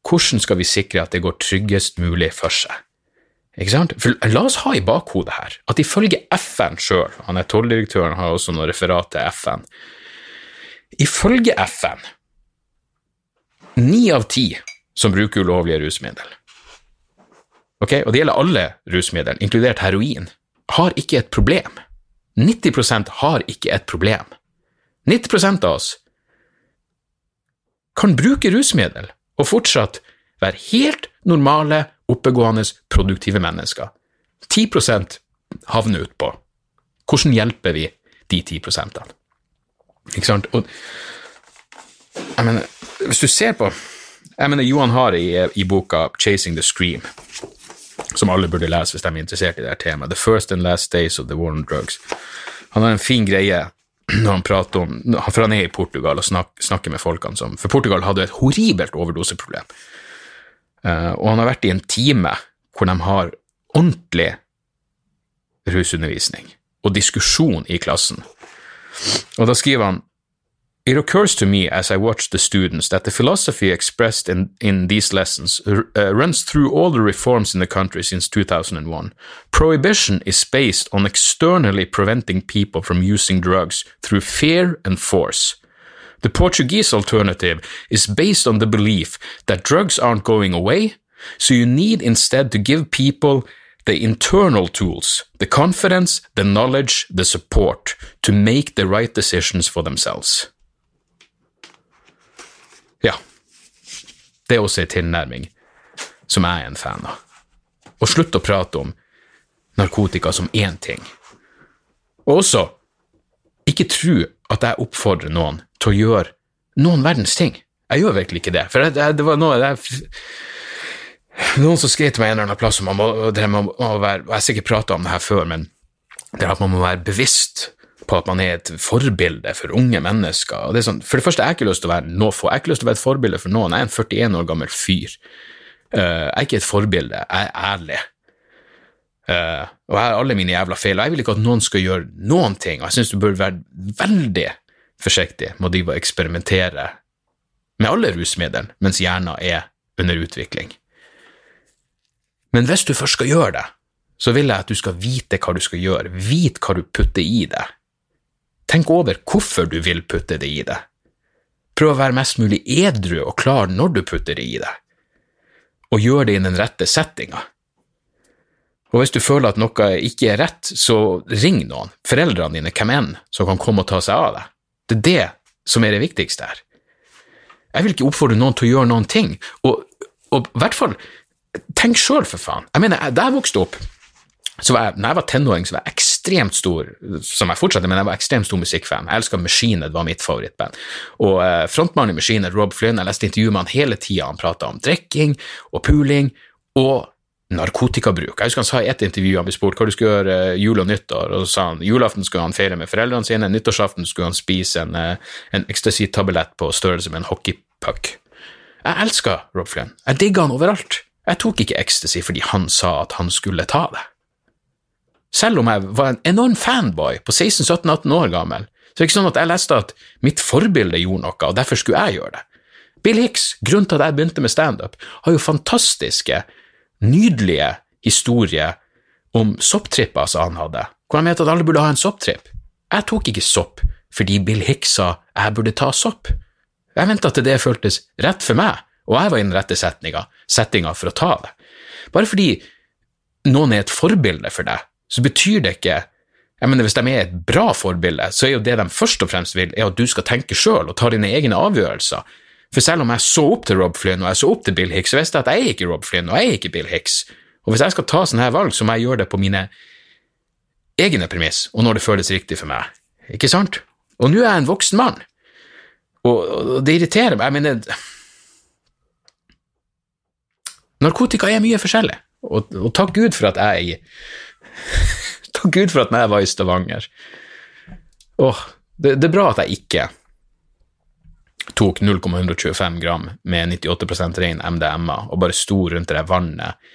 [SPEAKER 1] hvordan skal vi sikre at det går tryggest mulig for seg? Ikke sant? For la oss ha i bakhodet her at ifølge FN sjøl, han er tolldirektøren har også noe referat til FN, ifølge FN ni av ti som bruker ulovlige rusmidler, ok, og det gjelder alle rusmidler, inkludert heroin, har ikke et problem. 90% har ikke et problem. 90% av oss kan bruke rusmiddel og fortsatt være helt normale, oppegående, produktive mennesker. 10% havner utpå. Hvordan hjelper vi de 10 Ikke sant? Og jeg mener, hvis du ser på jeg mener, Johan har i, i boka 'Chasing the Scream', som alle burde lese hvis de er interessert i det her temaet, 'The First and Last Days of the War on Drugs'. Han har en fin greie når han prater om For han er i Portugal og snak, snakker med folkene som For Portugal hadde et horribelt overdoseproblem. Uh, og han har vært i en time hvor de har ordentlig rusundervisning og diskusjon i klassen. Og da skriver han It occurs to me as I watch the students that the philosophy expressed in, in these lessons uh, runs through all the reforms in the country since 2001. Prohibition is based on externally preventing people from using drugs through fear and force. The Portuguese alternative is based on the belief that drugs aren't going away, so you need instead to give people the internal tools, the confidence, the knowledge, the support to make the right decisions for themselves. Ja. Det er også en tilnærming som jeg er en fan av. Og slutt å prate om narkotika som én ting. Og også ikke tro at jeg oppfordrer noen til å gjøre noen verdens ting. Jeg gjør virkelig ikke det. For det, det var noe det, Noen som skrev til meg en eller annen plass om man må, må, må være, Jeg har sikkert prata om det her før, men det at man må være bevisst på at man er et forbilde for unge mennesker. Og det er sånn, for det første, jeg har ikke lyst til å være noe få. Jeg har ikke lyst til å være et forbilde for noen. Jeg er en 41 år gammel fyr. Uh, jeg er ikke et forbilde, jeg er ærlig. Uh, og jeg har alle mine jævla feil, og jeg vil ikke at noen skal gjøre noen ting. Og jeg syns du bør være veldig forsiktig med å drive og eksperimentere med alle rusmidler mens hjernen er under utvikling. Men hvis du først skal gjøre det, så vil jeg at du skal vite hva du skal gjøre, vite hva du putter i det. Tenk over hvorfor du vil putte det i det. Prøv å være mest mulig edru og klar når du putter det i det, og gjør det i den rette settinga. Og hvis du føler at noe ikke er rett, så ring noen, foreldrene dine, hvem enn, som kan komme og ta seg av det. Det er det som er det viktigste her. Jeg vil ikke oppfordre noen til å gjøre noen ting, og, og i hvert fall, tenk sjøl, for faen. Jeg mener, da jeg vokste opp, så var jeg, når jeg var tenåring, så var jeg ekstremt stor som jeg fortsatte, men jeg var ekstremt stor musikkfan. Jeg elska det var mitt favorittband. Og uh, frontmannen i Machine, Rob Flynn, jeg leste intervjuet med han hele tida. Han prata om drikking og puling og narkotikabruk. Jeg husker han sa i et intervju han ble spurt hva du skulle gjøre eh, jul og nyttår, og så sa han julaften skulle han feire med foreldrene sine, nyttårsaften skulle han spise en, eh, en ecstasy-tablett på størrelse med en hockeypuck. Jeg elska Rob Flynn. Jeg digga han overalt. Jeg tok ikke ecstasy fordi han sa at han skulle ta det. Selv om jeg var en enorm fanboy på 16-17-18 år gammel, så er det ikke sånn at jeg leste at mitt forbilde gjorde noe, og derfor skulle jeg gjøre det. Bill Hicks, grunnen til at jeg begynte med standup, har jo fantastiske nydelige historier om sopptripper som han hadde, hvor han mente at alle burde ha en sopptripp. Jeg tok ikke sopp fordi Bill Hicks sa jeg burde ta sopp. Jeg mente at det føltes rett for meg, og jeg var i den rette settinga, settinga for å ta det. Bare fordi noen er et forbilde for deg, så betyr det ikke jeg mener, Hvis de er et bra forbilde, så er jo det de først og fremst vil, er at du skal tenke sjøl og ta dine egne avgjørelser, for selv om jeg så opp til Rob Flynn og jeg så opp til Bill Hicks, så visste jeg at jeg er ikke Rob Flynn og jeg er ikke Bill Hicks. Og hvis jeg skal ta sånne her valg, så må jeg gjøre det på mine egne premiss, og når det føles riktig for meg. Ikke sant? Og nå er jeg en voksen mann, og, og det irriterer meg. Jeg mener Narkotika er mye forskjellig, og, og takk Gud for at jeg Takk Gud for at jeg var i Stavanger. Åh, det, det er bra at jeg ikke tok 0,125 gram med 98 ren MDMA og bare sto rundt det vannet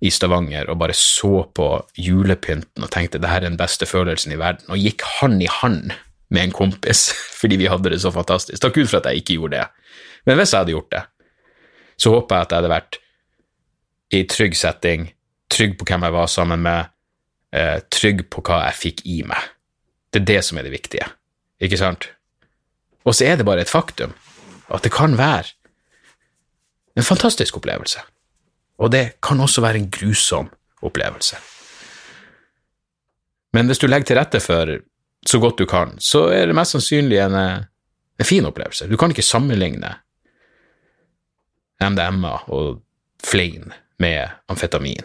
[SPEAKER 1] i Stavanger og bare så på julepynten og tenkte det her er den beste følelsen i verden, og gikk hand i hand med en kompis fordi vi hadde det så fantastisk. Takk Gud for at jeg ikke gjorde det. Men hvis jeg hadde gjort det, så håper jeg at jeg hadde vært i trygg setting, trygg på hvem jeg var sammen med, eh, trygg på hva jeg fikk i meg. Det er det som er det viktige, ikke sant? Og så er det bare et faktum at det kan være en fantastisk opplevelse. Og det kan også være en grusom opplevelse. Men hvis du legger til rette for så godt du kan, så er det mest sannsynlig en, en fin opplevelse. Du kan ikke sammenligne MDMA og flein med amfetamin.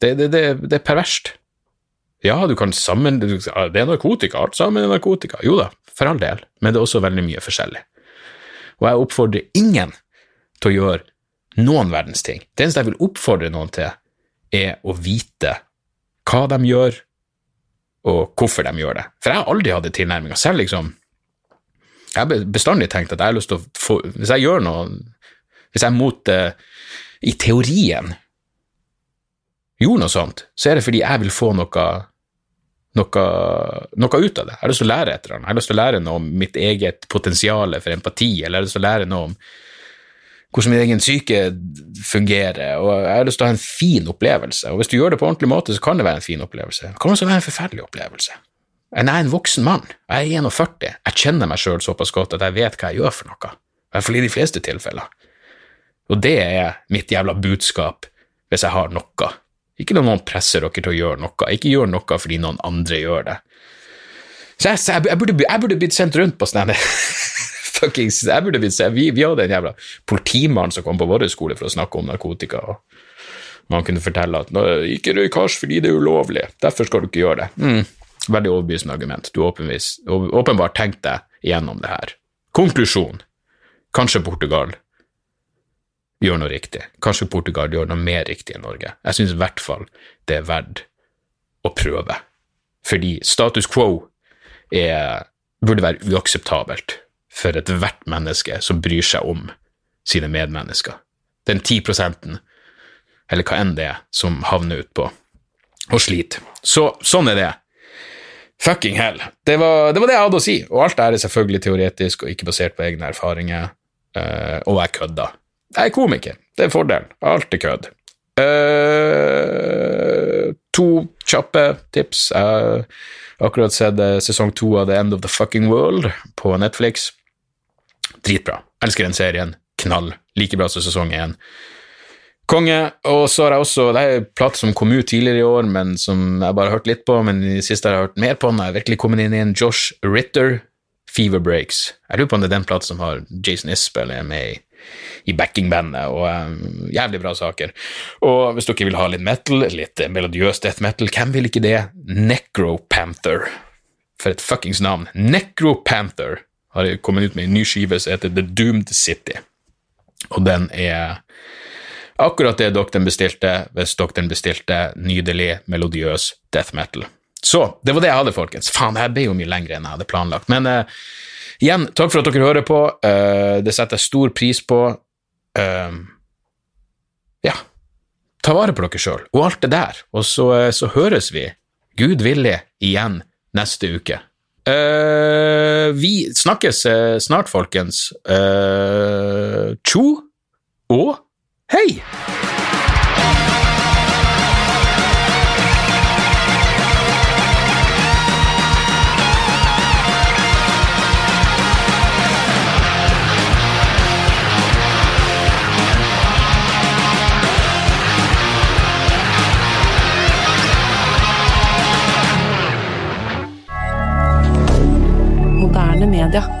[SPEAKER 1] Det, det, det, det er perverst. Ja, du kan sammen... Det er narkotika, alt sammen er narkotika. Jo da, for all del, men det er også veldig mye forskjellig. Og jeg oppfordrer ingen til å gjøre noen verdens ting. Det eneste jeg vil oppfordre noen til, er å vite hva de gjør, og hvorfor de gjør det. For jeg har aldri hatt den tilnærming. Selv liksom Jeg har bestandig tenkt at jeg har lyst til å få Hvis jeg gjør noe Hvis jeg er mot uh, I teorien gjorde noe sånt, så er det fordi jeg vil få noe noe, noe, ut av det. Jeg har lyst til å lære et eller annet. Jeg har lyst til å lære noe om mitt eget potensial for empati, eller jeg har lyst til å lære noe om hvordan min egen psyke fungerer, og jeg har lyst til å ha en fin opplevelse. Og hvis du gjør det på ordentlig måte, så kan det være en fin opplevelse. Det kan også være en forferdelig opplevelse. Jeg er en voksen mann. Jeg er 41. Jeg kjenner meg sjøl såpass godt at jeg vet hva jeg gjør for noe. I hvert fall i de fleste tilfeller. Og det er mitt jævla budskap hvis jeg har noe ikke når noen presser dere til å gjøre noe. Ikke gjør noe fordi noen andre gjør det. Så jeg, jeg, jeg, burde, jeg burde, blitt sendt rundt på sånne fuckings jeg burde blitt vi, vi hadde en jævla politimann som kom på vår skole for å snakke om narkotika. og Man kunne fortelle at ikke røyk hasj fordi det er ulovlig, derfor skal du ikke gjøre det. Mm. Veldig overbevisende argument. Du åpenbart tenkte deg igjennom det her. Konklusjon. Kanskje Portugal gjør noe riktig. Kanskje Portugal gjør noe mer riktig enn Norge. Jeg syns i hvert fall det er verdt å prøve. Fordi status quo er, burde være uakseptabelt for ethvert menneske som bryr seg om sine medmennesker. Den ti prosenten, eller hva enn det er, som havner utpå og sliter. Så sånn er det. Fucking hell. Det var, det var, det jeg hadde å si, og alt det er selvfølgelig teoretisk og ikke basert på egne erfaringer, uh, og jeg kødda. Jeg er komiker. Det er fordelen. Alt er kødd. Uh, to kjappe tips. Jeg har akkurat sett eh, sesong to av The End of the Fucking World på Netflix. Dritbra. Elsker den serien. Knall. Like bra som sesong én. Konge. Og så har jeg også Det er en plate som kom ut tidligere i år, men som jeg bare har hørt litt på. Men i det siste har jeg hørt mer på den. Jeg har virkelig kommet inn i en Josh Ritter, Fever Breaks. Jeg lurer på om det er den platen som har Jason Isbell er med i i backingbandet, og um, jævlig bra saker. Og hvis dere vil ha litt metal, litt melodiøs death metal, hvem vil ikke det? Necropanther. For et fuckings navn. Necropanther har kommet ut med en ny skive som heter The Doomed City, og den er akkurat det doktoren bestilte, hvis doktoren bestilte nydelig, melodiøs death metal. Så det var det jeg hadde, folkens. Faen, det her ble jo mye lengre enn jeg hadde planlagt. Men uh, igjen, takk for at dere hører på. Uh, det setter jeg stor pris på. Uh, ja, ta vare på dere sjøl, og alt det der. Og så, så høres vi, Gud villig, igjen neste uke. vi snakkes snart, folkens. Tjo og hei! calendar